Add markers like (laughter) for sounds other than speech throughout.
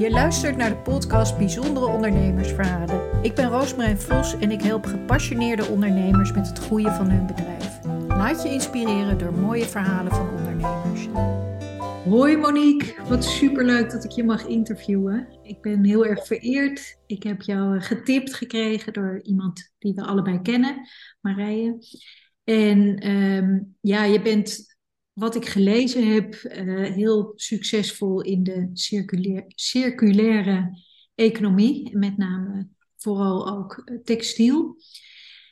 Je luistert naar de podcast Bijzondere Ondernemersverhalen. Ik ben Roosmarijn Vos en ik help gepassioneerde ondernemers met het groeien van hun bedrijf. Laat je inspireren door mooie verhalen van ondernemers. Hoi Monique, wat superleuk dat ik je mag interviewen. Ik ben heel erg vereerd. Ik heb jou getipt gekregen door iemand die we allebei kennen, Marije. En ehm, ja, je bent wat ik gelezen heb, uh, heel succesvol in de circulair, circulaire economie. Met name vooral ook eh, textiel.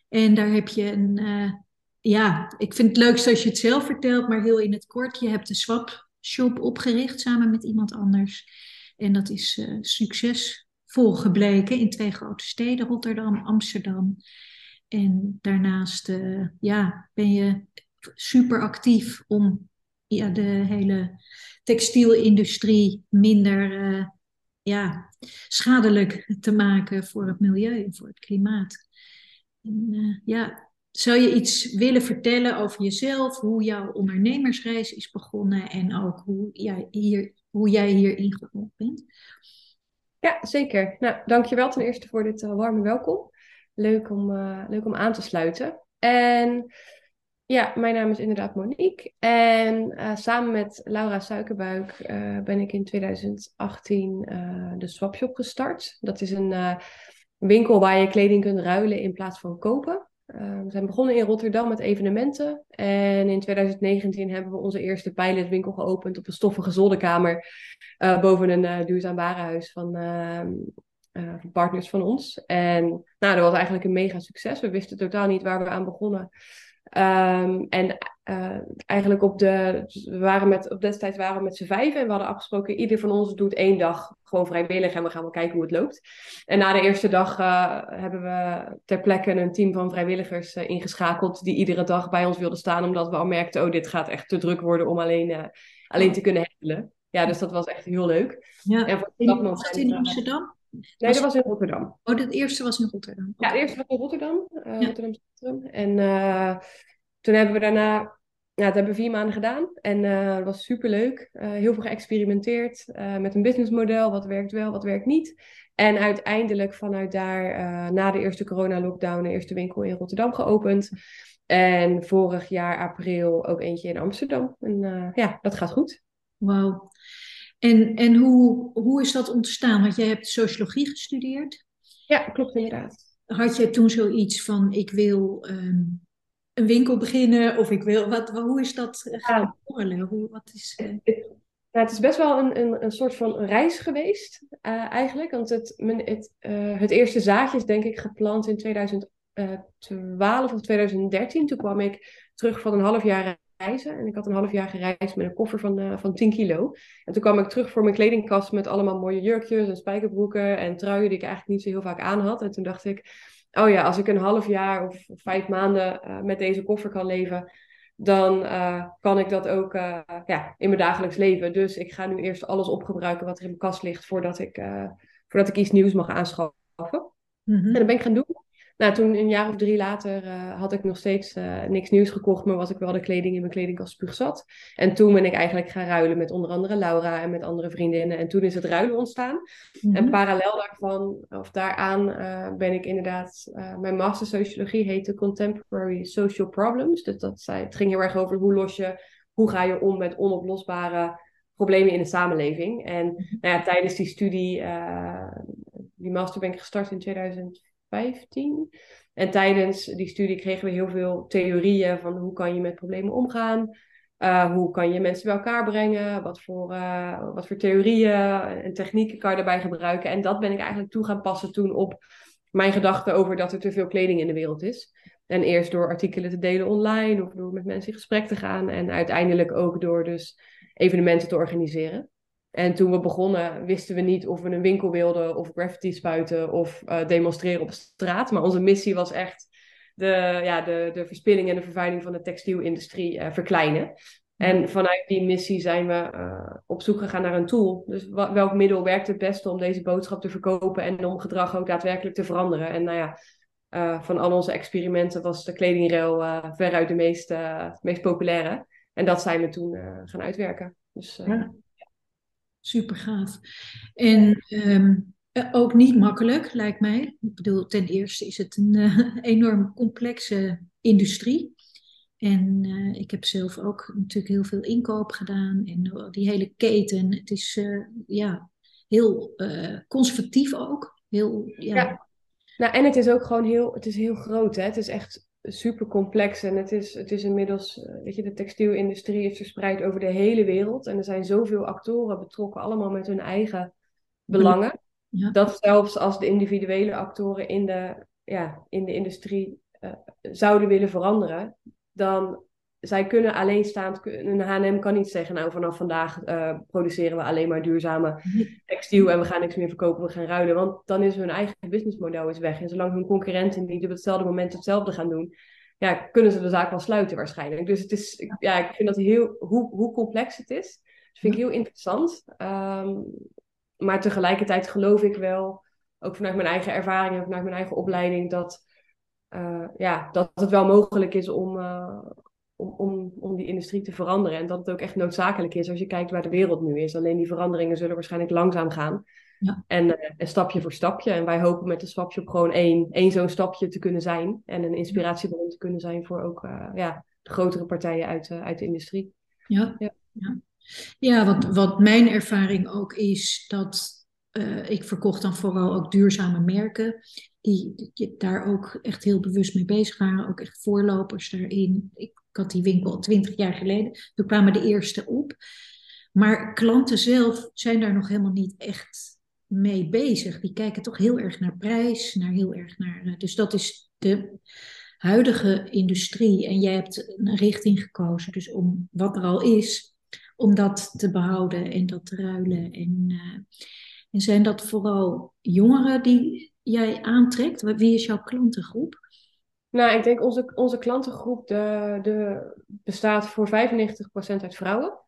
En daar heb je een, uh, ja, ik vind het leukst als je het zelf vertelt, maar heel in het kort. Je hebt de Swap Shop opgericht samen met iemand anders. En dat is succesvol gebleken in twee grote steden, Rotterdam, Amsterdam. En daarnaast ja, ben je super actief om ja, de hele textielindustrie minder uh, ja, schadelijk te maken voor het milieu en voor het klimaat. En, uh, ja, zou je iets willen vertellen over jezelf, hoe jouw ondernemersreis is begonnen en ook hoe jij, hier, hoe jij hier ingerold bent? Ja, zeker. Nou, dankjewel ten eerste voor dit uh, warme welkom. Leuk om, leuk om aan te sluiten. En ja, mijn naam is inderdaad Monique. En uh, samen met Laura Suikerbuik uh, ben ik in 2018 uh, de Swapshop gestart. Dat is een winkel waar je kleding kunt ruilen in plaats van kopen. we zijn begonnen in Rotterdam met evenementen. En in 2019 hebben we onze eerste pilotwinkel geopend op een stoffige zolderkamer. boven een duurzaam warenhuis van partners van ons. En nou, dat was eigenlijk een mega succes. We wisten totaal niet waar we aan begonnen. Um, en uh, eigenlijk op de, we waren met, op destijds waren we met z'n vijven en we hadden afgesproken, ieder van ons doet één dag gewoon vrijwillig en we gaan wel kijken hoe het loopt. En na de eerste dag uh, hebben we ter plekke een team van vrijwilligers uh, ingeschakeld die iedere dag bij ons wilden staan, omdat we al merkten, oh dit gaat echt te druk worden om alleen, alleen te kunnen handelen. Ja, dus dat was echt heel leuk. Ja. En voor dat in Amsterdam? Nee, dat was in Rotterdam. Oh, het eerste was in Rotterdam? Ja, het eerste was in Rotterdam. Uh, ja. Rotterdam Centrum. En uh, toen hebben we daarna, ja, dat hebben we vier maanden gedaan. En uh, dat was superleuk. Uh, heel veel geëxperimenteerd met een businessmodel. Wat werkt wel, wat werkt niet. En uiteindelijk vanuit daar, na de eerste corona-lockdown, de eerste winkel in Rotterdam geopend. En vorig jaar april ook eentje in Amsterdam. En ja, dat gaat goed. Wauw. En, en hoe, hoe is dat ontstaan? Want jij hebt sociologie gestudeerd. Ja, klopt inderdaad. Had je toen zoiets van, ik wil um, een winkel beginnen of ik wil, wat, hoe is dat gaan worden? Hoe, wat is, uh... ja, het is best wel een, een, een soort van reis geweest uh, eigenlijk. Want het, men, het, uh, het eerste zaadje is denk ik geplant in 2012 of 2013. Toen kwam ik terug van een half jaar reizen. En ik had een half jaar gereisd met een koffer van, uh, van 10 kilo. En toen kwam ik terug voor mijn kledingkast met allemaal mooie jurkjes en spijkerbroeken en truien die ik eigenlijk niet zo heel vaak aan had. En toen dacht ik, oh ja, als ik een half jaar of vijf maanden uh, met deze koffer kan leven, dan uh, kan ik dat ook ja, in mijn dagelijks leven. Dus ik ga nu eerst alles opgebruiken wat er in mijn kast ligt voordat ik, voordat ik iets nieuws mag aanschaffen. Mm -hmm. En dat ben ik gaan doen. Nou, toen een jaar of drie later uh, had ik nog steeds uh, niks nieuws gekocht, maar was ik wel de kleding in mijn kledingkast spuug zat. En toen ben ik eigenlijk gaan ruilen met onder andere Laura en met andere vriendinnen. En toen is het ruilen ontstaan. Mm -hmm. En parallel daarvan, of daaraan, uh, ben ik inderdaad, mijn master sociologie heette Contemporary Social Problems. Dus dat zei, het ging heel erg over hoe los je, hoe ga je om met onoplosbare problemen in de samenleving. En nou ja, tijdens die studie, die master ben ik gestart in 2000. 15. En tijdens die studie kregen we heel veel theorieën van hoe kan je met problemen omgaan. Uh, hoe kan je mensen bij elkaar brengen? Wat voor, uh, wat voor theorieën en technieken kan je daarbij gebruiken? En dat ben ik eigenlijk toe gaan passen toen op mijn gedachten over dat er te veel kleding in de wereld is. En eerst door artikelen te delen online of door met mensen in gesprek te gaan. En uiteindelijk ook door dus evenementen te organiseren. En toen we begonnen, wisten we niet of we een winkel wilden, of graffiti spuiten, of uh, demonstreren op straat. Maar onze missie was echt de, ja, de, de verspilling en de vervuiling van de textielindustrie uh, verkleinen. En vanuit die missie zijn we uh, op zoek gegaan naar een tool. Dus welk middel werkt het beste om deze boodschap te verkopen en om gedrag ook daadwerkelijk te veranderen? En nou ja, van al onze experimenten was de kledingruil veruit de meest, meest populaire. En dat zijn we toen gaan uitwerken. Dus, ja. Super gaaf. En ehm, ook niet makkelijk, lijkt mij. Ik bedoel, ten eerste is het een uh, (laughs) enorm complexe industrie. En uh, ik heb zelf ook natuurlijk heel veel inkoop gedaan en die hele keten. Het is uh, ja, heel conservatief ook. Heel, ja. ja. Nou, en het is ook gewoon heel, het is heel groot. Hè? Het is echt super complex en het is, het is inmiddels, eh, weet je, de textielindustrie is verspreid over de hele wereld. En er zijn zoveel actoren betrokken, allemaal met hun eigen belangen, ja. dat zelfs als de individuele actoren in de, ja, in de industrie uh, zouden willen veranderen, dan zij kunnen alleenstaand, een H&M kan niet zeggen, nou vanaf vandaag uh, produceren we alleen maar duurzame textiel en we gaan niks meer verkopen, we gaan ruilen. Want dan is hun eigen businessmodel is weg. En zolang hun concurrenten niet op hetzelfde moment hetzelfde gaan doen, ja, kunnen ze de zaak wel sluiten waarschijnlijk. Dus het is, ja, ik vind dat heel, hoe, hoe complex het is, dat vind ik heel interessant. Um, maar tegelijkertijd geloof ik wel, ook vanuit mijn eigen ervaring en vanuit mijn eigen opleiding, dat, uh, ja, dat het wel mogelijk is om, uh, om, om, om die industrie te veranderen. En dat het ook echt noodzakelijk is als je kijkt waar de wereld nu is. Alleen die veranderingen zullen waarschijnlijk langzaam gaan. Ja. En, uh, en, stapje voor stapje. En wij hopen met de swapshop gewoon één, één zo'n stapje te kunnen zijn. En een inspiratiebron te kunnen zijn voor ook uh, ja, de grotere partijen uit, uh, uit de industrie. Ja, ja. ja. ja wat, wat mijn ervaring ook is, dat ik verkocht dan vooral ook duurzame merken. Die, die, daar ook echt heel bewust mee bezig waren. Ook echt voorlopers daarin. Ik had die winkel twintig jaar geleden. Toen kwamen de eerste op. Maar klanten zelf zijn daar nog helemaal niet echt mee bezig. Die kijken toch heel erg naar prijs, naar heel erg naar. Eh, dus dat is de huidige industrie. En jij hebt een richting gekozen, dus om wat er al is, om dat te behouden en dat te ruilen. En, uh, en zijn dat vooral jongeren die jij aantrekt? Wie is jouw klantengroep? Nou, ik denk onze, onze klantengroep de, de bestaat voor 95% uit vrouwen.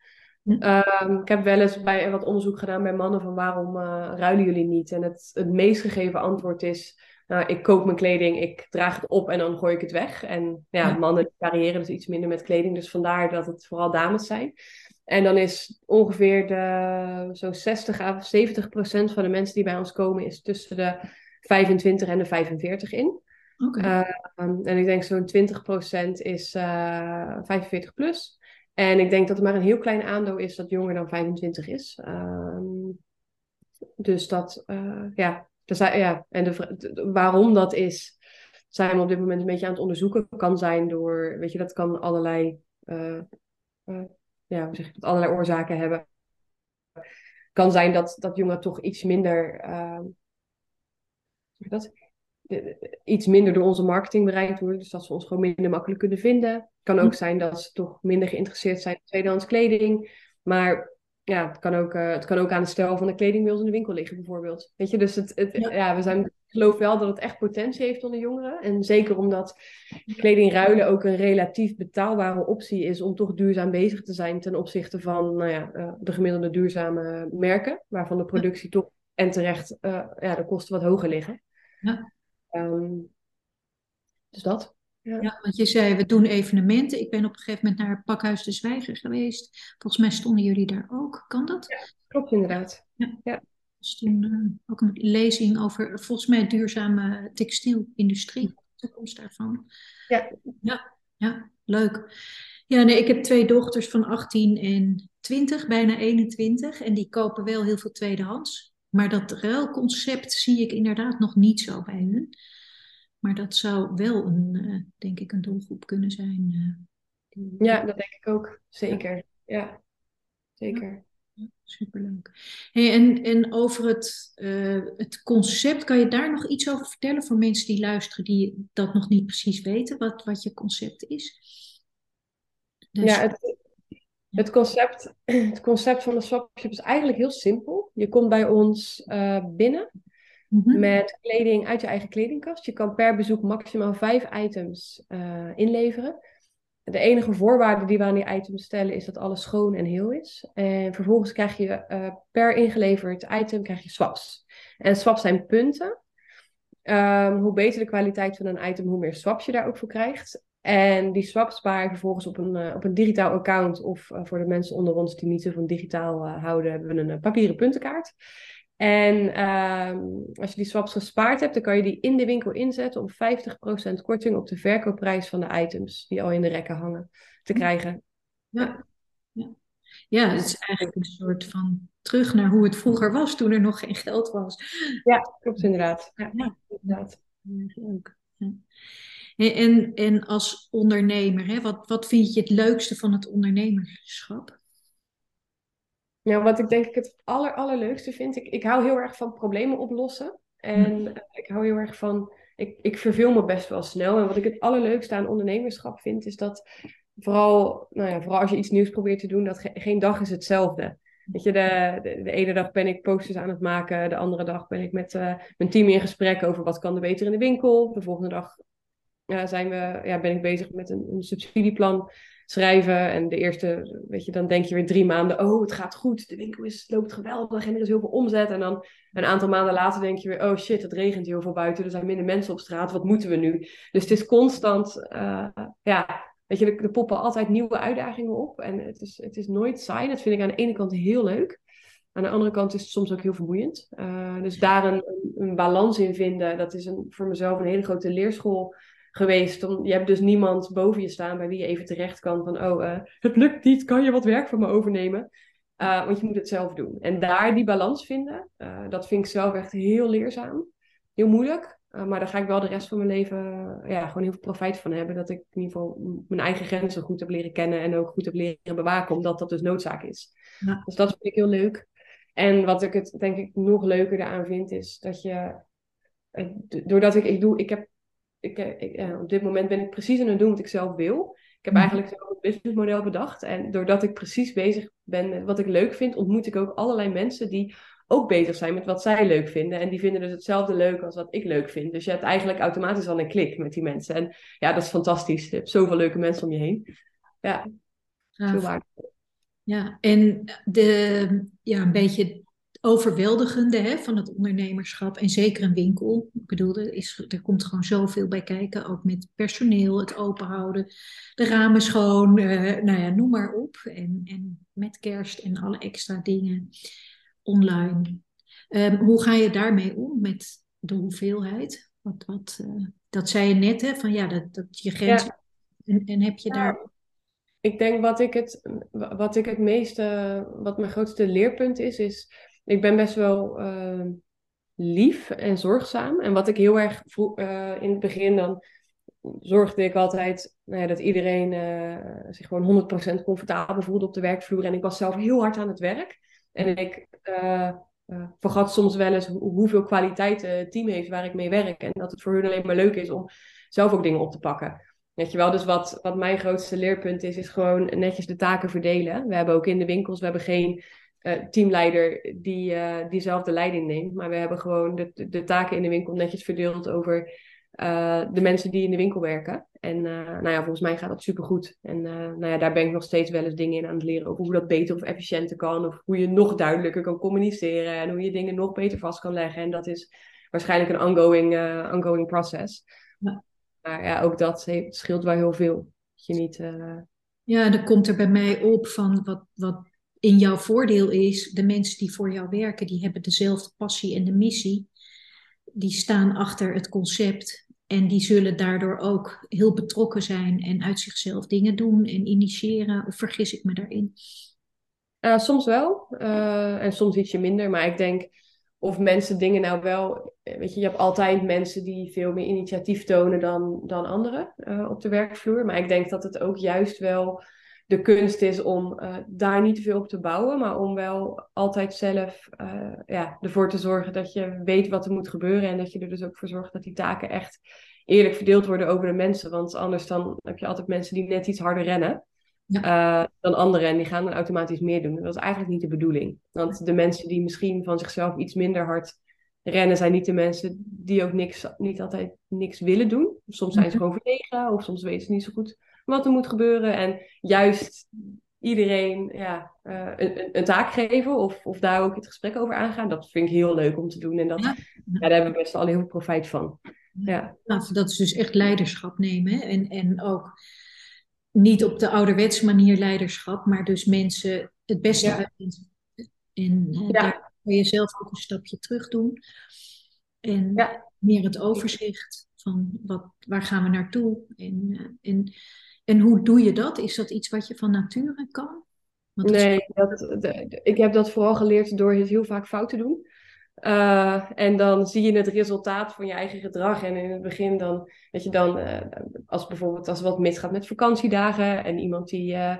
Um, ik heb wel eens bij wat onderzoek gedaan bij mannen van waarom uh, ruilen jullie niet? En het, het meest gegeven antwoord is, nou, ik koop mijn kleding, ik draag het op en dan gooi ik het weg. En ja, mannen variëren dus iets minder met kleding, dus vandaar dat het vooral dames zijn. En dan is ongeveer de, zo'n 60 à 70 procent van de mensen die bij ons komen, is tussen de 25 en de 45 in. Ehm, en ik denk zo'n 20% is uh, eh, 45 plus. En ik denk dat er maar een heel klein aandeel is dat jonger dan 25 is. Um, dus dat, uh, ja, ja. En de, waarom dat is, zijn we op dit moment een beetje aan het onderzoeken. Kan zijn door, weet je, dat kan allerlei, uh, ja, zeg dat, allerlei oorzaken hebben. Kan zijn dat, dat jongeren toch iets minder, dat, iets minder door onze marketing bereikt worden. Dus dat ze ons gewoon minder makkelijk kunnen vinden. Het kan ook zijn dat ze toch minder geïnteresseerd zijn in tweedehands kleding. Maar ja, het kan ook, uh, het kan ook aan de stijl van de kleding in de winkel liggen, bijvoorbeeld. Weet je, dus het, het, ja. we zijn, ik geloof wel dat het echt potentie heeft onder jongeren. En zeker omdat kleding ruilen ook een relatief betaalbare optie is om toch duurzaam bezig te zijn ten opzichte van nou ja, uh, de gemiddelde duurzame merken, waarvan de productie toch en terecht uh, ja, de kosten wat hoger liggen. Ja. Um, dus dat. Ja. ja. want je zei, we doen evenementen. Ik ben op een gegeven moment naar Pakhuis de Zwijger geweest. Volgens mij stonden jullie daar ook. Kan dat? Ja, klopt inderdaad. Ja. ja. Dus toen uh, ook een lezing over, volgens mij, duurzame textielindustrie. De toekomst daarvan. Ja. Ja, ja leuk. Ja, nee, ik heb twee dochters van 18 en 20, bijna 21. En die kopen wel heel veel tweedehands. Maar dat ruilconcept zie ik inderdaad nog niet zo bij hun. Maar dat zou wel een, uh, denk ik, een doelgroep kunnen zijn. Uh, ja, dat denk ik ook. Zeker. Ja, zeker. Ja, superleuk. Hey, en, en over het, uh, het concept, kan je daar nog iets over vertellen voor mensen die luisteren die dat nog niet precies weten, wat, wat je concept is? Dus... Ja, het, het concept, (clears throat) het concept van de swapshop is eigenlijk heel simpel. Je komt bij ons uh, binnen mm-hmm. met kleding uit je eigen kledingkast. Je kan per bezoek maximaal vijf items uh, inleveren. De enige voorwaarde die we aan die items stellen is dat alles schoon en heel is. En vervolgens krijg je uh, per ingeleverd item krijg je swaps. En swaps zijn punten. Um, hoe beter de kwaliteit van een item, hoe meer swaps je daar ook voor krijgt. En die swaps spaar je vervolgens op een, uh, op een digitaal account. Of uh, voor de mensen onder ons die niet zo van digitaal uh, houden, hebben we een papieren puntenkaart. En ehm, als je die swaps gespaard hebt, dan kan je die in de winkel inzetten om 50% korting op de verkoopprijs van de items die al in de rekken hangen te krijgen. Ja, ja. ja het is eigenlijk een soort van terug naar hoe het vroeger was toen er nog geen geld was. Ja, klopt inderdaad. Ja, ja inderdaad. Leuk. En, en als ondernemer, hè, wat, wat vind je het leukste van het ondernemerschap? Ja, wat ik denk ik het aller, allerleukste vind, ik, ik hou heel erg van problemen oplossen. En mm. ik hou heel erg van, ik, ik verveel me best wel snel. En wat ik het allerleukste aan ondernemerschap vind, is dat vooral, nou ja, vooral als je iets nieuws probeert te doen, dat geen dag is hetzelfde. Weet je, de, de, de, ene dag ben ik posters aan het maken, de andere dag ben ik met uh, mijn team in gesprek over wat kan er beter in de winkel. De volgende dag ja, zijn we, ja, ben ik bezig met een, een subsidieplan schrijven. En de eerste, weet je, dan denk je weer drie maanden, oh, het gaat goed, de winkel is, loopt geweldig en er is heel veel omzet. En dan een aantal maanden later denk je weer, oh shit, het regent heel veel buiten, er zijn minder mensen op straat, wat moeten we nu? Dus het is constant, uh, ja, weet je, er, poppen altijd nieuwe uitdagingen op. En het is, het is nooit saai, dat vind ik aan de ene kant heel leuk. Aan de andere kant is het soms ook heel vermoeiend. Uh, dus daar een, een, balans in vinden, dat is een, voor mezelf een hele grote leerschool geweest. Om, je hebt dus niemand boven je staan bij wie je even terecht kan van, oh, uh, het lukt niet, kan je wat werk van me overnemen? Uh, want je moet het zelf doen. En daar die balans vinden, uh, dat vind ik zelf echt heel leerzaam. Heel moeilijk. maar daar ga ik wel de rest van mijn leven ja, gewoon heel veel profijt van hebben. Dat ik in ieder geval mijn eigen grenzen goed heb leren kennen en ook goed heb leren bewaken, omdat dat dus noodzaak is. Ja. Dus dat vind ik heel leuk. En wat ik het denk ik nog leuker aan vind, is dat je doordat ik, ik doe, ik heb ik, eh, ik, eh, op dit moment ben ik precies aan het doen wat ik zelf wil. Ik heb mhm. eigenlijk zelf een businessmodel bedacht. En doordat ik precies bezig ben met wat ik leuk vind, ontmoet ik ook allerlei mensen die ook bezig zijn met wat zij leuk vinden. En die vinden dus hetzelfde leuk als wat ik leuk vind. Dus je hebt eigenlijk automatisch al een klik met die mensen. En ja, dat is fantastisch. Je hebt zoveel leuke mensen om je heen. Ja, heel waardevol. Ja, en de, ja, een beetje overweldigende hè, van het ondernemerschap. En zeker een winkel. Ik bedoel, er, is, er komt gewoon zoveel bij kijken. Ook met personeel, het openhouden, de ramen schoon. Uh, nou ja, noem maar op. En, en met kerst en alle extra dingen online. Um, hoe ga je daarmee om met de hoeveelheid? Wat, wat, uh, dat zei je net, hè, van ja, dat, dat je grens. Ja. En, en heb je ja. daar ik denk wat ik het, wat ik het meeste, wat mijn grootste leerpunt is, is ik ben best wel uh, lief en zorgzaam. En wat ik heel erg vroeg, uh, in het begin dan zorgde ik altijd nou ja, dat iedereen uh, zich gewoon 100% comfortabel voelde op de werkvloer. En ik was zelf heel hard aan het werk. En ik vergat soms wel eens hoeveel kwaliteit het team heeft waar ik mee werk. En dat het voor hun alleen maar leuk is om zelf ook dingen op te pakken. Weet je wel, dus wat, wat mijn grootste leerpunt is, is gewoon netjes de taken verdelen. We hebben ook in de winkels, we hebben geen uh, teamleider die, uh, die zelf de leiding neemt. Maar we hebben gewoon de, de taken in de winkel netjes verdeeld over uh, de mensen die in de winkel werken. En nou ja, volgens mij gaat dat supergoed. En nou ja, daar ben ik nog steeds wel eens dingen in aan het leren over hoe dat beter of efficiënter kan. Of hoe je nog duidelijker kan communiceren en hoe je dingen nog beter vast kan leggen. En dat is waarschijnlijk een ongoing, ongoing process. Ja. Maar ja, ook dat scheelt wel heel veel. Dat je niet... Ja, er komt er bij mij op van wat, wat in jouw voordeel is, de mensen die voor jou werken, die hebben dezelfde passie en de missie. Die staan achter het concept en die zullen daardoor ook heel betrokken zijn en uit zichzelf dingen doen en initiëren. Of vergis ik me daarin? Uh, soms wel uh, en soms ietsje minder. Maar ik denk of mensen dingen nou wel. Weet je, je hebt altijd mensen die veel meer initiatief tonen dan, dan anderen op de werkvloer. Maar ik denk dat het ook juist wel de kunst is om uh, daar niet te veel op te bouwen, maar om wel altijd zelf uh, ja, ervoor te zorgen dat je weet wat er moet gebeuren en dat je er dus ook voor zorgt dat die taken echt eerlijk verdeeld worden over de mensen. Want anders dan heb je altijd mensen die net iets harder rennen ja. uh, dan anderen en die gaan dan automatisch meer doen. Dat is eigenlijk niet de bedoeling. Want de mensen die misschien van zichzelf iets minder hard rennen, zijn niet de mensen die ook niks, niet altijd niks willen doen. Soms zijn ze mhm. gewoon verlegen of soms weten ze niet zo goed wat er moet gebeuren. En juist iedereen ja, uh, een, een, taak geven of, of daar ook het gesprek over aangaan. Dat vind ik heel leuk om te doen. En dat, ja. daar hebben we best al heel veel profijt van. Ja. Dat is dus echt leiderschap nemen. Hè? En, en ook niet op de ouderwetse manier leiderschap, maar dus mensen het beste Ja. uit En eh, daar kun je zelf ook een stapje terug doen. En Ja. meer het overzicht van wat, waar gaan we naartoe en, eh, en, en hoe doe je dat? Is dat iets wat je van nature kan? Want Nee, dat, ik heb dat vooral geleerd door het heel vaak fout te doen. Eh, en dan zie je het resultaat van je eigen gedrag. En in het begin dan, dat je dan, eh, als bijvoorbeeld als wat misgaat met vakantiedagen en iemand die, eh,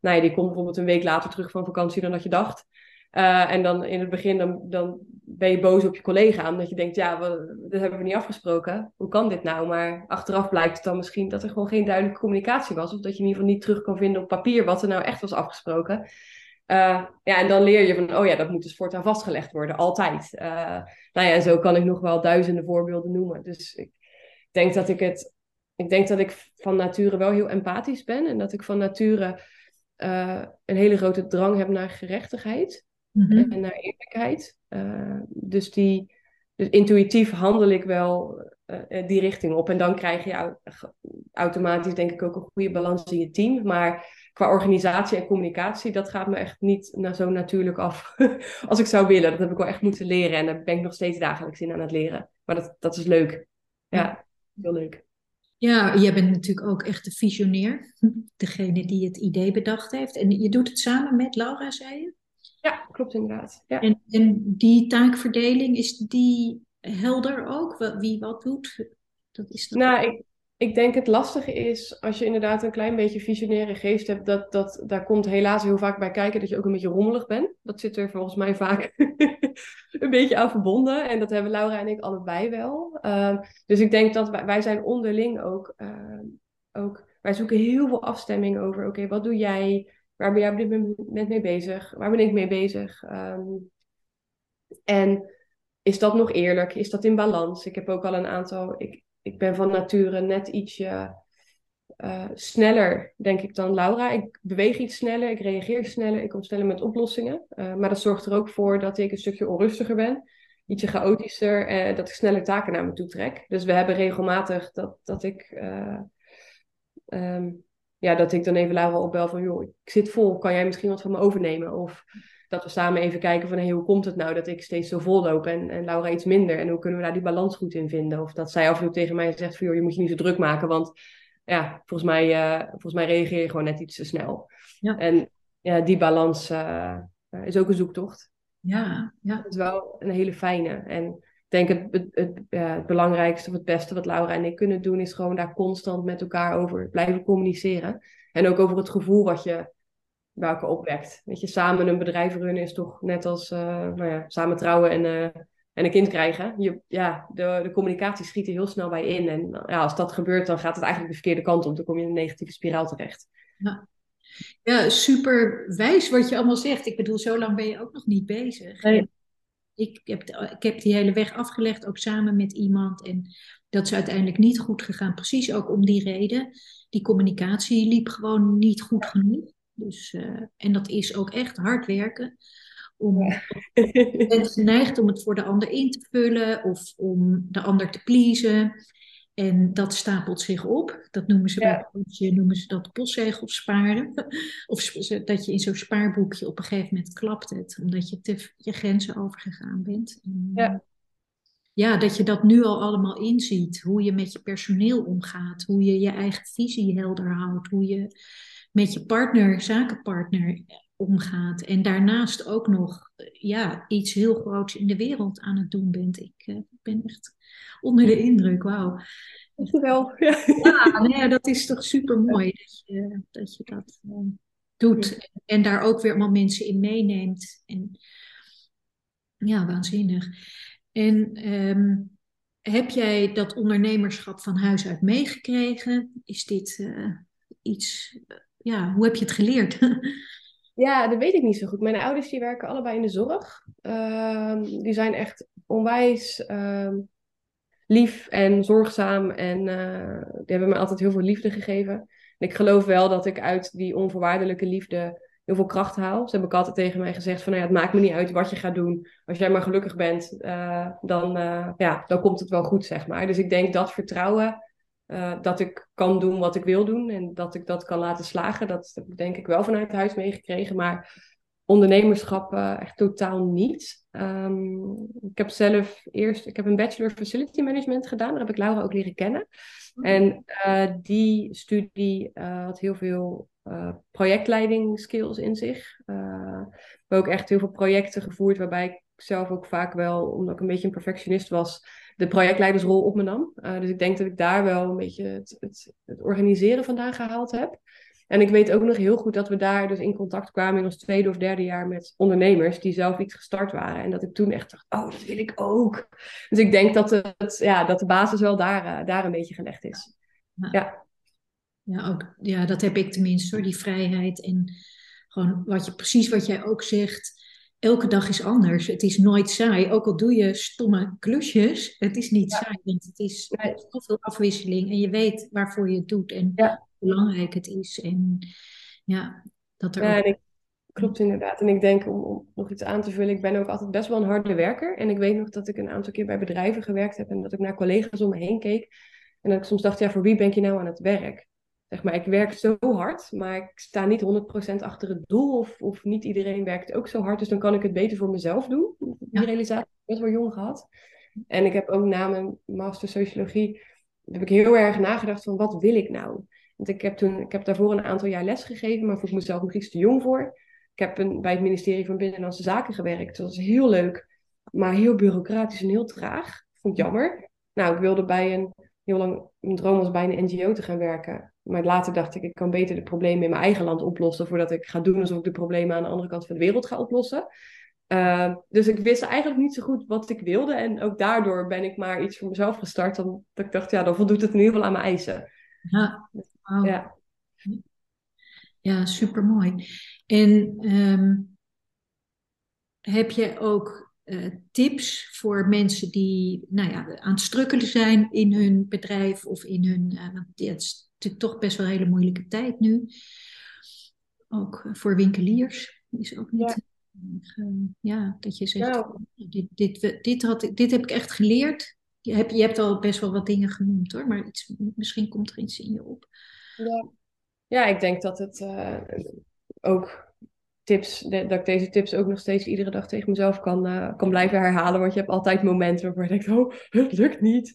nou ja, die komt bijvoorbeeld een week later terug van vakantie dan dat je dacht. Eh, en dan in het begin dan, dan ben je boos op je collega, omdat je denkt, ja, we, dat hebben we niet afgesproken. Hoe kan dit nou? Maar achteraf blijkt het dan misschien dat er gewoon geen duidelijke communicatie was. Of dat je in ieder geval niet terug kan vinden op papier wat er nou echt was afgesproken. Eh, ja, en dan leer je van, oh ja, dat moet dus voortaan vastgelegd worden, altijd. Eh, nou ja, en zo kan ik nog wel duizenden voorbeelden noemen. Dus ik denk dat ik het, ik denk dat ik van nature wel heel empathisch ben en dat ik van nature een hele grote drang heb naar gerechtigheid Mhm. en naar eerlijkheid. Eh, dus, die, dus intuïtief handel ik wel eh, eh, die richting op. En dan krijg je automatisch denk ik ook een goede balans in je team. Maar qua organisatie en communicatie, dat gaat me echt niet nou, zo natuurlijk af (laughs) als ik zou willen. Dat heb ik wel echt moeten leren. En daar ben ik nog steeds dagelijks in aan het leren. Maar dat, dat is leuk. Ja, heel leuk. Ja, jij bent natuurlijk ook echt de visionair. (laughs) Degene die het idee bedacht heeft. En je doet het samen met Laura, zei je? Ja, klopt inderdaad. Ja. En, en die taakverdeling, is die helder ook? Wie wat doet? Dat is dat Nou, ik, ik denk het lastige is, als je inderdaad een klein beetje visionaire geest hebt, dat, dat daar komt helaas heel vaak bij kijken dat je ook een beetje rommelig bent. Dat zit er volgens mij vaak (laughs) een beetje aan verbonden. En dat hebben Laura en ik allebei wel. Ehm, dus ik denk dat wij, wij zijn onderling ook, ehm, ook, wij zoeken heel veel afstemming over, oké, wat doe jij? Waar ben jij op dit moment mee bezig? Waar ben ik mee bezig? Ehm, en is dat nog eerlijk? Is dat in balans? Ik heb ook al een aantal. Ik, ik ben van nature net ietsje eh, sneller, denk ik, dan Laura. Ik beweeg iets sneller, ik reageer sneller, ik kom sneller met oplossingen. Eh, maar dat zorgt er ook voor dat ik een stukje onrustiger ben, ietsje chaotischer, en dat ik sneller taken naar me toe trek. Dus we hebben regelmatig dat, dat ik. eh, ehm, ja, dat ik dan even Laura opbel van, joh, ik zit vol, kan jij misschien wat van me overnemen? Of dat we samen even kijken van, hey, hoe komt het nou dat ik steeds zo vol loop en, en Laura iets minder? En hoe kunnen we daar die balans goed in vinden? Of dat zij af en toe tegen mij zegt van, joh, je moet je niet zo druk maken, want ja, volgens mij, eh, volgens mij reageer je gewoon net iets te snel. Ja. En ja, die balans eh, is ook een zoektocht. Ja, ja. Dat is wel een hele fijne. En denk het, het, het, ja, het belangrijkste of het beste wat Laura en ik kunnen doen, is gewoon daar constant met elkaar over blijven communiceren. En ook over het gevoel wat je bij elkaar opwekt. Weet je, samen een bedrijf runnen is toch net als eh, nou ja, samen trouwen en, eh, en een kind krijgen. Je, ja, de, de communicatie schiet er heel snel bij in. En ja, als dat gebeurt, dan gaat het eigenlijk de verkeerde kant op. Dan kom je in een negatieve spiraal terecht. Ja, super wijs wat je allemaal zegt. Ik bedoel, zo lang ben je ook nog niet bezig. Nee. Ik heb, ik heb die hele weg afgelegd, ook samen met iemand. En dat is uiteindelijk niet goed gegaan. Precies ook om die reden. Die communicatie liep gewoon niet goed genoeg. Dus, eh, en dat is ook echt hard werken. Om, Je bent (laughs) geneigd om het voor de ander in te vullen of om de ander te pleasen. En dat stapelt zich op. Dat noemen ze Ja. bij noemen ze dat postzegels sparen. (laughs) Of dat je in zo'n spaarboekje op een gegeven moment klapt het, omdat je te, je grenzen overgegaan bent. En, Ja. ja, dat je dat nu al allemaal inziet. Hoe je met je personeel omgaat, hoe je je eigen visie helder houdt, hoe je met je partner, zakenpartner omgaat. En daarnaast ook nog eh, ja, iets heel groots in de wereld aan het doen bent. Ik eh, ben echt onder de indruk, wauw. Dankjewel. Ja. (laughs) Ja, nee, dat is toch super mooi dat je dat, je dat eh, doet. En daar ook weer allemaal mensen in meeneemt. En, ja, waanzinnig. En ehm, heb jij dat ondernemerschap van huis uit meegekregen? Is dit iets, ja, hoe heb je het geleerd? (laughs) Ja, dat weet ik niet zo goed. Mijn ouders die werken allebei in de zorg. Ehm, die zijn echt onwijs ehm, lief en zorgzaam. En eh, die hebben me altijd heel veel liefde gegeven. En ik geloof wel dat ik uit die onvoorwaardelijke liefde heel veel kracht haal. Ze hebben ook altijd tegen mij gezegd van, nou ja, het maakt me niet uit wat je gaat doen. Als jij maar gelukkig bent, dan, ja, dan komt het wel goed, zeg maar. Dus ik denk dat vertrouwen, dat ik kan doen wat ik wil doen en dat ik dat kan laten slagen, dat heb ik denk ik wel vanuit huis meegekregen. Maar ondernemerschap uh, echt totaal niet. Um, ik heb zelf eerst, ik heb een bachelor facility management gedaan. Daar heb ik Laura ook leren kennen. Oh. En uh, die studie had heel veel projectleiding skills in zich. we hebben ook echt heel veel projecten gevoerd waarbij ik zelf ook vaak wel, omdat ik een beetje een perfectionist was, de projectleidersrol op me nam. dus ik denk dat ik daar wel een beetje het, het, het organiseren vandaan gehaald heb. En ik weet ook nog heel goed dat we daar dus in contact kwamen in ons tweede of derde jaar met ondernemers die zelf iets gestart waren. En dat ik toen echt dacht, oh, dat wil ik ook. Dus ik denk dat, het, ja, dat de basis wel daar, uh, daar een beetje gelegd is. Ja. Ja, ook, ja, dat heb ik tenminste hoor, die vrijheid. En gewoon wat je, precies wat jij ook zegt. Elke dag is anders. Het is nooit saai. Ook al doe je stomme klusjes, het is niet saai. Want het is zoveel afwisseling en je weet waarvoor je het doet. En ja belangrijk het is. En ja, dat er. Klopt inderdaad. En ik denk om, om, nog iets aan te vullen, ik ben ook altijd best wel een harde werker. En ik weet nog dat ik een aantal keer bij bedrijven gewerkt heb en dat ik naar collega's om me heen keek. En dat ik soms dacht, ja, voor wie ben je nou aan het werk? Zeg maar, ik werk zo hard, maar ik sta niet 100% achter het doel. Of, of niet iedereen werkt ook zo hard. Dus dan kan ik het beter voor mezelf doen. Die realisatie heb ik best wel jong gehad. En ik heb ook na mijn master sociologie heb ik heel erg nagedacht van wat wil ik nou? Want ik heb, toen, ik heb daarvoor een aantal jaar les gegeven, maar voel mezelf nog iets te jong voor. Ik heb een, bij het ministerie van Binnenlandse Zaken gewerkt. Dat was heel leuk, maar heel bureaucratisch en heel traag. Vond ik jammer. Nou, ik wilde bij een, heel lang, mijn droom was bij een NGO te gaan werken. Maar later dacht ik, ik kan beter de problemen in mijn eigen land oplossen, voordat ik ga doen alsof ik de problemen aan de andere kant van de wereld ga oplossen. Uh, dus ik wist eigenlijk niet zo goed wat ik wilde. En ook daardoor ben ik maar iets voor mezelf gestart. Dan, dat ik dacht, ja, dan voldoet het in ieder geval aan mijn eisen. Ja. Ja. Ja, super mooi. En ehm, heb je ook uh, tips voor mensen die nou ja, aan het strukkelen zijn in hun bedrijf of in hun. Uh, want het is natuurlijk toch best wel een hele moeilijke tijd nu. Ook voor winkeliers is ook niet. Ja, uh, ja dat je zegt: nou. dit, dit, dit, had, dit heb ik echt geleerd. Je hebt, je hebt al best wel wat dingen genoemd hoor, maar iets, misschien komt er iets in je op. Ja, ja ik denk dat het ook tips, dat ik deze tips ook nog steeds iedere dag tegen mezelf kan, uh, kan blijven herhalen. Want je hebt altijd momenten waarvan je denkt, oh, (laughs) het lukt niet.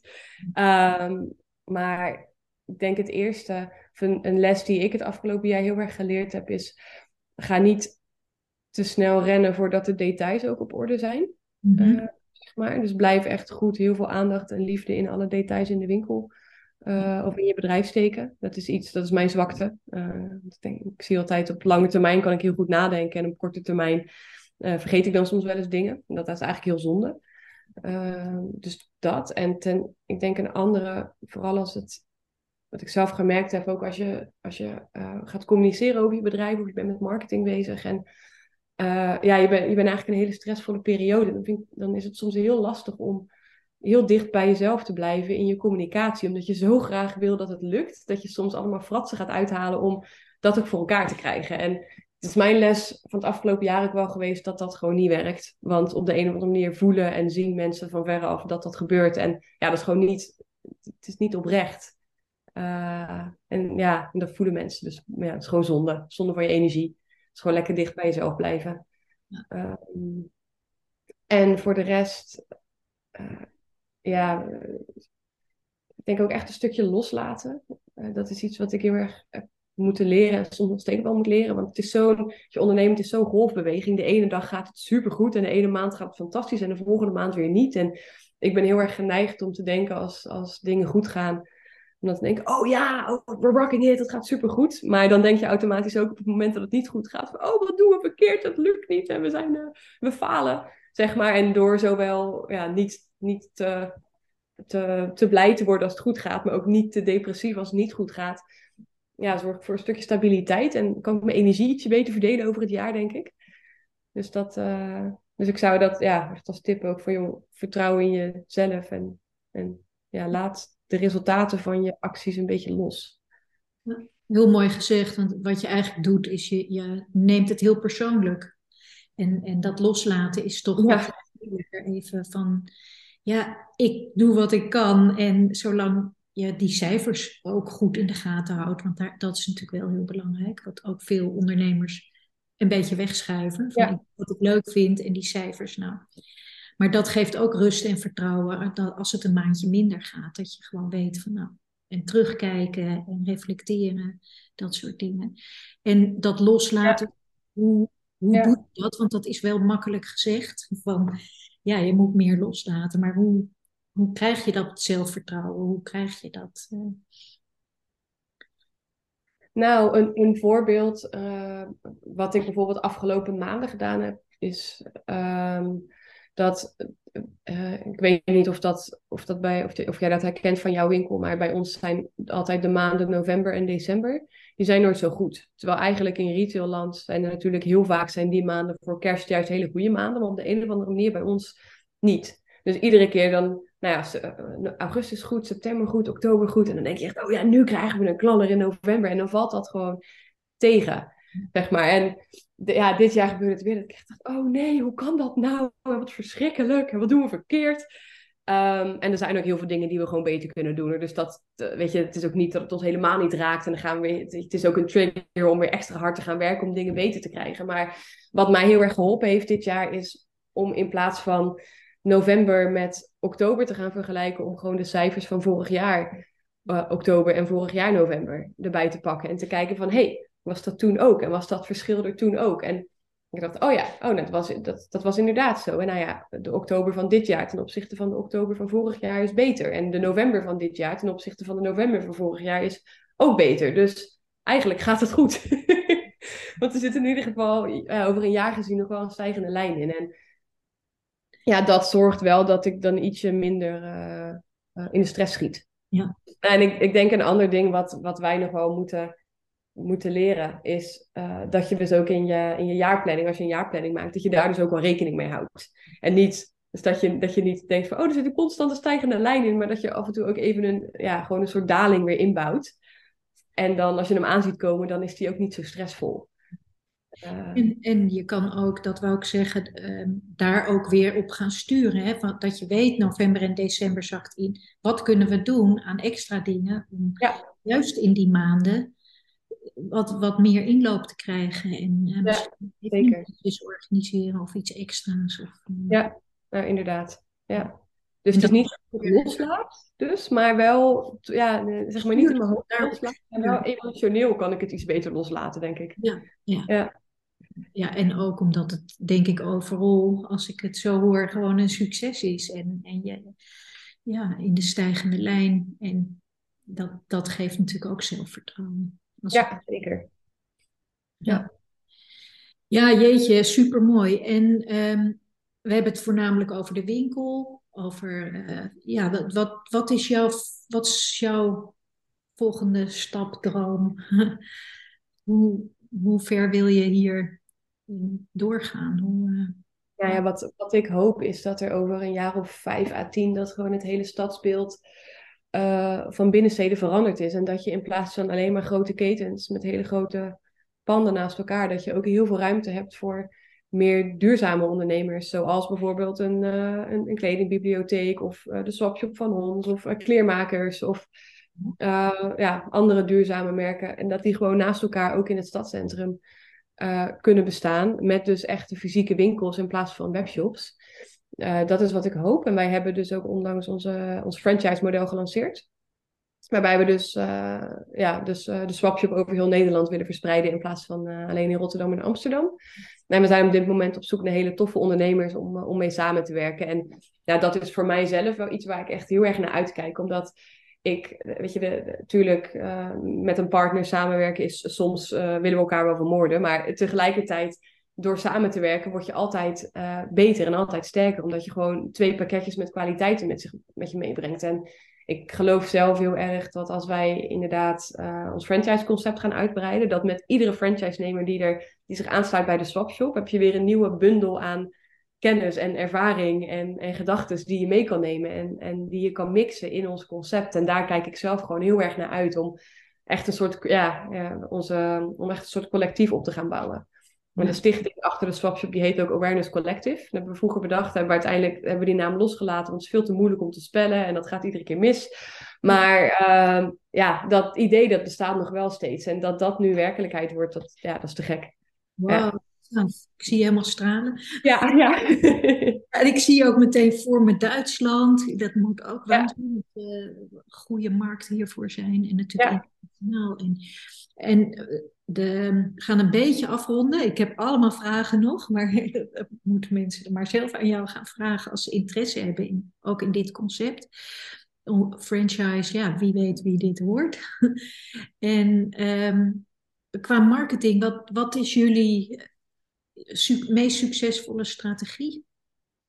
Um, maar ik denk het eerste, een, een les die ik het afgelopen jaar heel erg geleerd heb, is ga niet te snel rennen voordat de details ook op orde zijn. Mm -hmm. uh, zeg maar. Dus blijf echt goed heel veel aandacht en liefde in alle details in de winkel uh, of in je bedrijf steken. Dat is iets, dat is mijn zwakte. Uh, ik, denk, ik zie altijd op lange termijn kan ik heel goed nadenken en op korte termijn uh, vergeet ik dan soms wel eens dingen. Dat, dat is eigenlijk heel zonde. dus dat. En ten, ik denk een andere, vooral als het, wat ik zelf gemerkt heb, ook als je, als je gaat communiceren over je bedrijf of je bent met marketing bezig en ja, je, bent je bent eigenlijk een hele stressvolle periode. Dan, vind dan is het soms heel lastig om heel dicht bij jezelf te blijven in je communicatie. Omdat je zo graag wil dat het lukt, dat je soms allemaal fratsen gaat uithalen om dat ook voor elkaar te krijgen. En het is mijn les van het afgelopen jaar ook wel geweest dat dat gewoon niet werkt. Want op de een of andere manier voelen en zien mensen van verre af dat dat gebeurt. En ja, dat is gewoon niet, het is niet oprecht. Uh, en ja, dat voelen mensen. Dus ja, het is gewoon zonde. Zonde van je energie. Het is gewoon lekker dicht bij jezelf blijven. Uh, en voor de rest, uh, ja, ik denk ook echt een stukje loslaten. Uh, dat is iets wat ik heel erg heb moeten leren en soms nog steeds wel moet leren. Want het is zo'n, je ondernemen is zo'n golfbeweging. De ene dag gaat het supergoed en de ene maand gaat het fantastisch en de volgende maand weer niet. En ik ben heel erg geneigd om te denken als, als dingen goed gaan, om dan te denken, oh ja, oh, we're rocking it, het gaat supergoed. Maar dan denk je automatisch ook op het moment dat het niet goed gaat, oh wat doen we verkeerd, dat lukt niet en we, zijn, uh, we falen. Zeg maar, en door zowel ja, niet niet te, te, te blij te worden als het goed gaat, maar ook niet te depressief als het niet goed gaat. Ja, zorg voor een stukje stabiliteit en kan ik mijn energie ietsje beter verdelen over het jaar, denk ik. Dus, dat, uh, dus ik zou dat ja, echt als tip ook voor je vertrouwen in jezelf en, en ja, laat de resultaten van je acties een beetje los. Heel mooi gezegd, want wat je eigenlijk doet is je, je neemt het heel persoonlijk. En, en dat loslaten is toch ja. even van, ja, ik doe wat ik kan en zolang je die cijfers ook goed in de gaten houdt, want daar, dat is natuurlijk wel heel belangrijk, wat ook veel ondernemers een beetje wegschuiven, van ja. wat ik leuk vind en die cijfers, nou. Maar dat geeft ook rust en vertrouwen dat als het een maandje minder gaat, dat je gewoon weet van nou, en terugkijken en reflecteren, dat soort dingen. En dat loslaten, hoe, hoe doe je dat? Want dat is wel makkelijk gezegd, van ja, je moet meer loslaten, maar hoe, hoe krijg je dat zelfvertrouwen? Hoe krijg je dat? Uh... Nou, een, een voorbeeld uh, wat ik bijvoorbeeld afgelopen maanden gedaan heb, is um, dat, uh, ik weet niet of, dat, of, dat bij, of, of jij dat herkent van jouw winkel, maar bij ons zijn altijd de maanden november en december, die zijn nooit zo goed. Terwijl eigenlijk in retailland zijn er natuurlijk heel vaak zijn die maanden voor kerst juist hele goede maanden, maar op de een of andere manier bij ons niet. Dus iedere keer dan, nou ja, eh, augustus goed, september goed, oktober goed. En dan denk je echt, oh ja, nu krijgen we een knaller in november. En dan valt dat gewoon tegen, zeg maar. En ja, dit jaar gebeurde het weer dat ik echt dacht, oh nee, hoe kan dat nou? Wat verschrikkelijk. En wat doen we verkeerd? Um, en er zijn ook heel veel dingen die we gewoon beter kunnen doen. Dus dat, eh, weet je, het is ook niet dat het ons helemaal niet raakt. En dan gaan we het is ook een trigger om weer extra hard te gaan werken om dingen beter te krijgen. Maar wat mij heel erg geholpen heeft dit jaar is om in plaats van november met oktober te gaan vergelijken, om gewoon de cijfers van vorig jaar uh, oktober en vorig jaar november erbij te pakken. En te kijken van, hey, was dat toen ook? En was dat verschil er toen ook? En ik dacht, oh ja, oh, dat, was, dat, dat was inderdaad zo. En nou ja, de oktober van dit jaar ten opzichte van de oktober van vorig jaar is beter. En de november van dit jaar ten opzichte van de november van vorig jaar is ook beter. Dus eigenlijk gaat het goed. (laughs) Want er zit in ieder geval uh, over een jaar gezien nog wel een stijgende lijn in. En ja, dat zorgt wel dat ik dan ietsje minder uh, uh, in de stress schiet. Ja. En ik, ik denk een ander ding wat, wat wij nog wel moeten, moeten leren, is uh, dat je dus ook in je, in je jaarplanning, als je een jaarplanning maakt, dat je daar dus ook wel rekening mee houdt. En niet, dus dat je, dat je niet denkt van, oh, er zit een constante stijgende lijn in, maar dat je af en toe ook even een, ja, gewoon een soort daling weer inbouwt. En dan als je hem aan ziet komen, dan is die ook niet zo stressvol. Uh, en, en, je kan ook, dat wou ik zeggen, uh, daar ook weer op gaan sturen. Hè? Want dat je weet, november en december zakt in. Wat kunnen we doen aan extra dingen om ja. juist in die maanden wat, wat meer inloop te krijgen. En uh, ja, zeker. iets organiseren of iets extra's. Of, ja, nou, inderdaad. Ja. Dus het is niet loslaat, dus, maar wel, ja, zeg maar niet in mijn hoofd loslaten. En wel emotioneel kan ik het iets beter loslaten, denk ik. Ja, ja. ja. Ja, en ook omdat het, denk ik, overal, als ik het zo hoor, gewoon een succes is. En, en je, ja, in de stijgende lijn. En dat, dat geeft natuurlijk ook zelfvertrouwen. Ja, zeker. Ja. ja, jeetje, supermooi. En um, we hebben het voornamelijk over de winkel. Over, uh, ja, wat, wat, wat, is jouw, wat is jouw volgende stap, droom? (laughs) hoe, hoe ver wil je hier doorgaan? Hoe, uh... ja, ja, wat, wat ik hoop is dat er over een jaar of vijf à tien dat gewoon het hele stadsbeeld uh, van binnensteden veranderd is. En dat je in plaats van alleen maar grote ketens met hele grote panden naast elkaar, dat je ook heel veel ruimte hebt voor meer duurzame ondernemers. Zoals bijvoorbeeld een, uh, een, kledingbibliotheek of de swapshop van ons of kleermakers of ja, andere duurzame merken. En dat die gewoon naast elkaar ook in het stadscentrum kunnen bestaan. Met dus echte fysieke winkels in plaats van webshops. Uh, dat is wat ik hoop. En wij hebben dus ook onlangs onze, ons franchise model gelanceerd. Waarbij we dus, ja, dus de swapshop over heel Nederland willen verspreiden. In plaats van alleen in Rotterdam en Amsterdam. En we zijn op dit moment op zoek naar hele toffe ondernemers om, om mee samen te werken. En ja, dat is voor mijzelf wel iets waar ik echt heel erg naar uitkijk. Omdat ik, weet je, natuurlijk met een partner samenwerken is soms willen we elkaar wel vermoorden, maar tegelijkertijd door samen te werken word je altijd uh, beter en altijd sterker, omdat je gewoon twee pakketjes met kwaliteiten met, zich, met je meebrengt. En ik geloof zelf heel erg dat als wij inderdaad ons franchise-concept gaan uitbreiden, dat met iedere franchise-nemer die, er, die zich aansluit bij de swapshop, heb je weer een nieuwe bundel aan kennis en ervaring en, en gedachten die je mee kan nemen en, en die je kan mixen in ons concept. En daar kijk ik zelf gewoon heel erg naar uit om echt een soort, ja, ja onze, om echt een soort collectief op te gaan bouwen. Maar de stichting achter de Swapshop, die heet ook Awareness Collective. Dat hebben we vroeger bedacht. Hebben we uiteindelijk hebben we die naam losgelaten, want het is veel te moeilijk om te spellen en dat gaat iedere keer mis. Maar uh, ja, dat idee dat bestaat nog wel steeds. En dat dat nu werkelijkheid wordt, dat, ja, dat is te gek. Wow. Nou, ik zie je helemaal stralen. Ja, ja. (laughs) en ik zie ook meteen voor me Duitsland. Dat moet ook wel een goede markt hiervoor zijn. En natuurlijk internationaal. En, en eh, de, gaan een beetje afronden. Ik heb allemaal vragen nog, maar (laughs) moeten mensen maar zelf aan jou gaan vragen als ze interesse hebben, in, ook in dit concept. Franchise, ja, wie weet wie dit wordt. (laughs) en um, qua marketing, wat, wat is jullie su meest succesvolle strategie?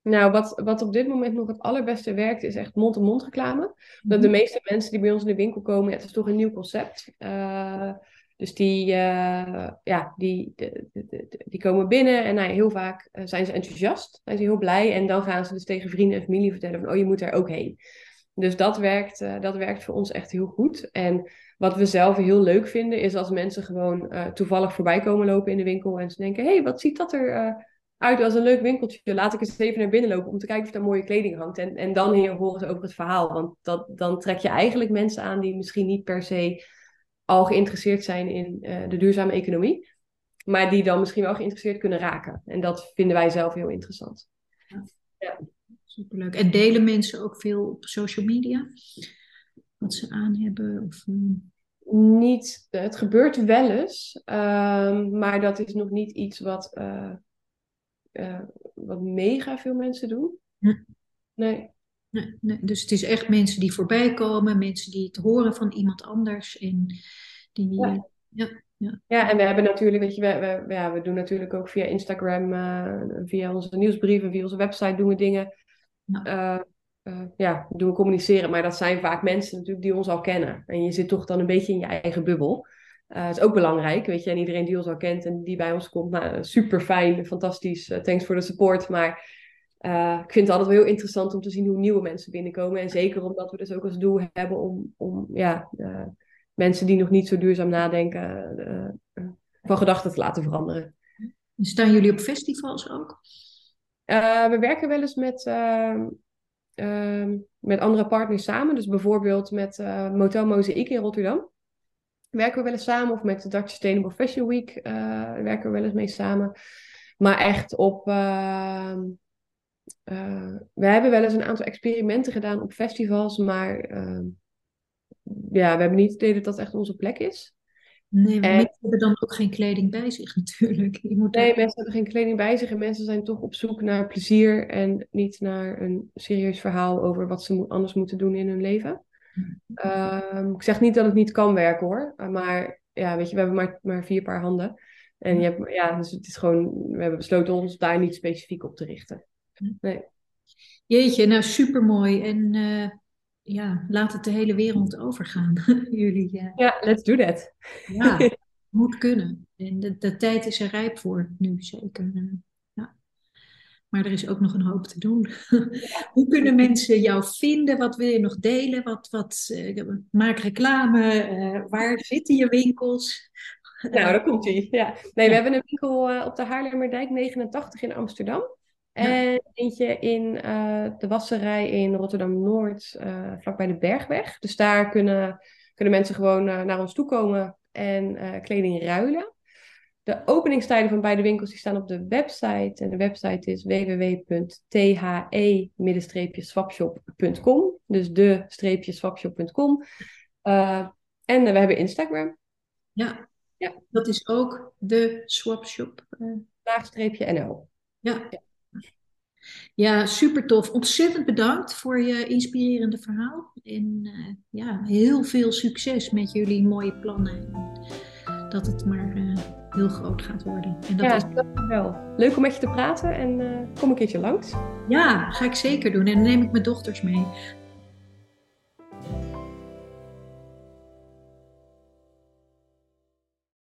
Nou, wat, wat op dit moment nog het allerbeste werkt, is echt mond-to-mond reclame. Dat de mhm. meeste mensen die bij ons in de winkel komen, het is toch een nieuw concept. Uh, dus die, uh, ja, die, die komen binnen en nou, heel vaak uh, zijn ze enthousiast, zijn ze heel blij. En dan gaan ze dus tegen vrienden en familie vertellen van, oh, je moet er ook heen. Dus dat werkt, uh, dat werkt voor ons echt heel goed. En wat we zelf heel leuk vinden, is als mensen gewoon toevallig voorbij komen lopen in de winkel en ze denken, hé, hey, wat ziet dat er uit als een leuk winkeltje? Laat ik eens even naar binnen lopen om te kijken of er mooie kleding hangt. En, en dan hier volgens over het verhaal. Want dat, dan trek je eigenlijk mensen aan die misschien niet per se al geïnteresseerd zijn in uh, de duurzame economie, maar die dan misschien wel geïnteresseerd kunnen raken. En dat vinden wij zelf heel interessant. Ja. ja. Superleuk. En delen mensen ook veel op social media? Wat ze aan hebben? Of, um... Niet, het gebeurt wel eens, um, maar dat is nog niet iets wat, uh, uh, wat mega veel mensen doen. Nee. Nee, nee, dus het is echt mensen die voorbij komen, mensen die het horen van iemand anders. En die, ja. ja, ja. ja en we hebben natuurlijk, weet je, we, we, ja, we doen natuurlijk ook via Instagram, uh, via onze nieuwsbrieven, via onze website doen we dingen. Ja. Uh, uh, ja, doen we communiceren, maar dat zijn vaak mensen natuurlijk die ons al kennen. En je zit toch dan een beetje in je eigen bubbel. Dat is ook belangrijk, weet je. En iedereen die ons al kent en die bij ons komt, nou, super fijn, fantastisch, thanks voor de support. Maar uh, ik vind het altijd wel heel interessant om te zien hoe nieuwe mensen binnenkomen. En zeker omdat we dus ook als doel hebben om, om ja, uh, mensen die nog niet zo duurzaam nadenken, uh, van gedachten te laten veranderen. Staan jullie op festivals ook? we werken wel eens met, ehm, ehm, met andere partners samen. Dus bijvoorbeeld met Motel Mozaïek in Rotterdam. Werken we wel eens samen. Of met de Dutch Sustainable Fashion Week werken we wel eens mee samen. Maar echt op ehm, uh, we hebben wel eens een aantal experimenten gedaan op festivals, maar uh, ja, we hebben niet het idee dat dat echt onze plek is. Nee, maar mensen hebben dan ook geen kleding bij zich natuurlijk. Je moet nee, mensen hebben geen kleding bij zich en mensen zijn toch op zoek naar plezier en niet naar een serieus verhaal over wat ze anders moeten doen in hun leven. Uh, ik zeg niet dat het niet kan werken hoor, maar ja, weet je, we hebben maar, maar vier paar handen. En je hebt, ja, dus het is gewoon, we hebben besloten ons daar niet specifiek op te richten. Nee. Jeetje, nou supermooi. En uh, ja, laat het de hele wereld overgaan. (laughs) Jullie. Ja, let's do that. ja, (laughs) moet kunnen. En de, de, tijd is er rijp voor nu, zeker. Maar er is ook nog een hoop te doen. (laughs) Hoe kunnen mensen jou vinden? Wat wil je nog delen? Wat, wat, maak reclame. waar zitten je winkels? (laughs) Nou, daar komt hij. Ja. Nee, we hebben een winkel op de Haarlemmerdijk 89 in Amsterdam. En eentje in de wasserij in Rotterdam-Noord, vlakbij de Bergweg. Dus daar kunnen, kunnen mensen gewoon naar ons toe komen en kleding ruilen. De openingstijden van beide winkels die staan op de website. En de website is www.the-swapshop.com. Dus de-swapshop.com. en we hebben Instagram. Ja. ja, dat is ook de swapshop. Laagstreepje NL. ja. ja. Ja, super tof. Ontzettend bedankt voor je inspirerende verhaal. En uh, ja, heel veel succes met jullie mooie plannen. dat het maar uh, heel groot gaat worden. En dat ja, is... wel. Leuk om met je te praten en uh, kom een keertje langs. Ja, ga ik zeker doen. En dan neem ik mijn dochters mee.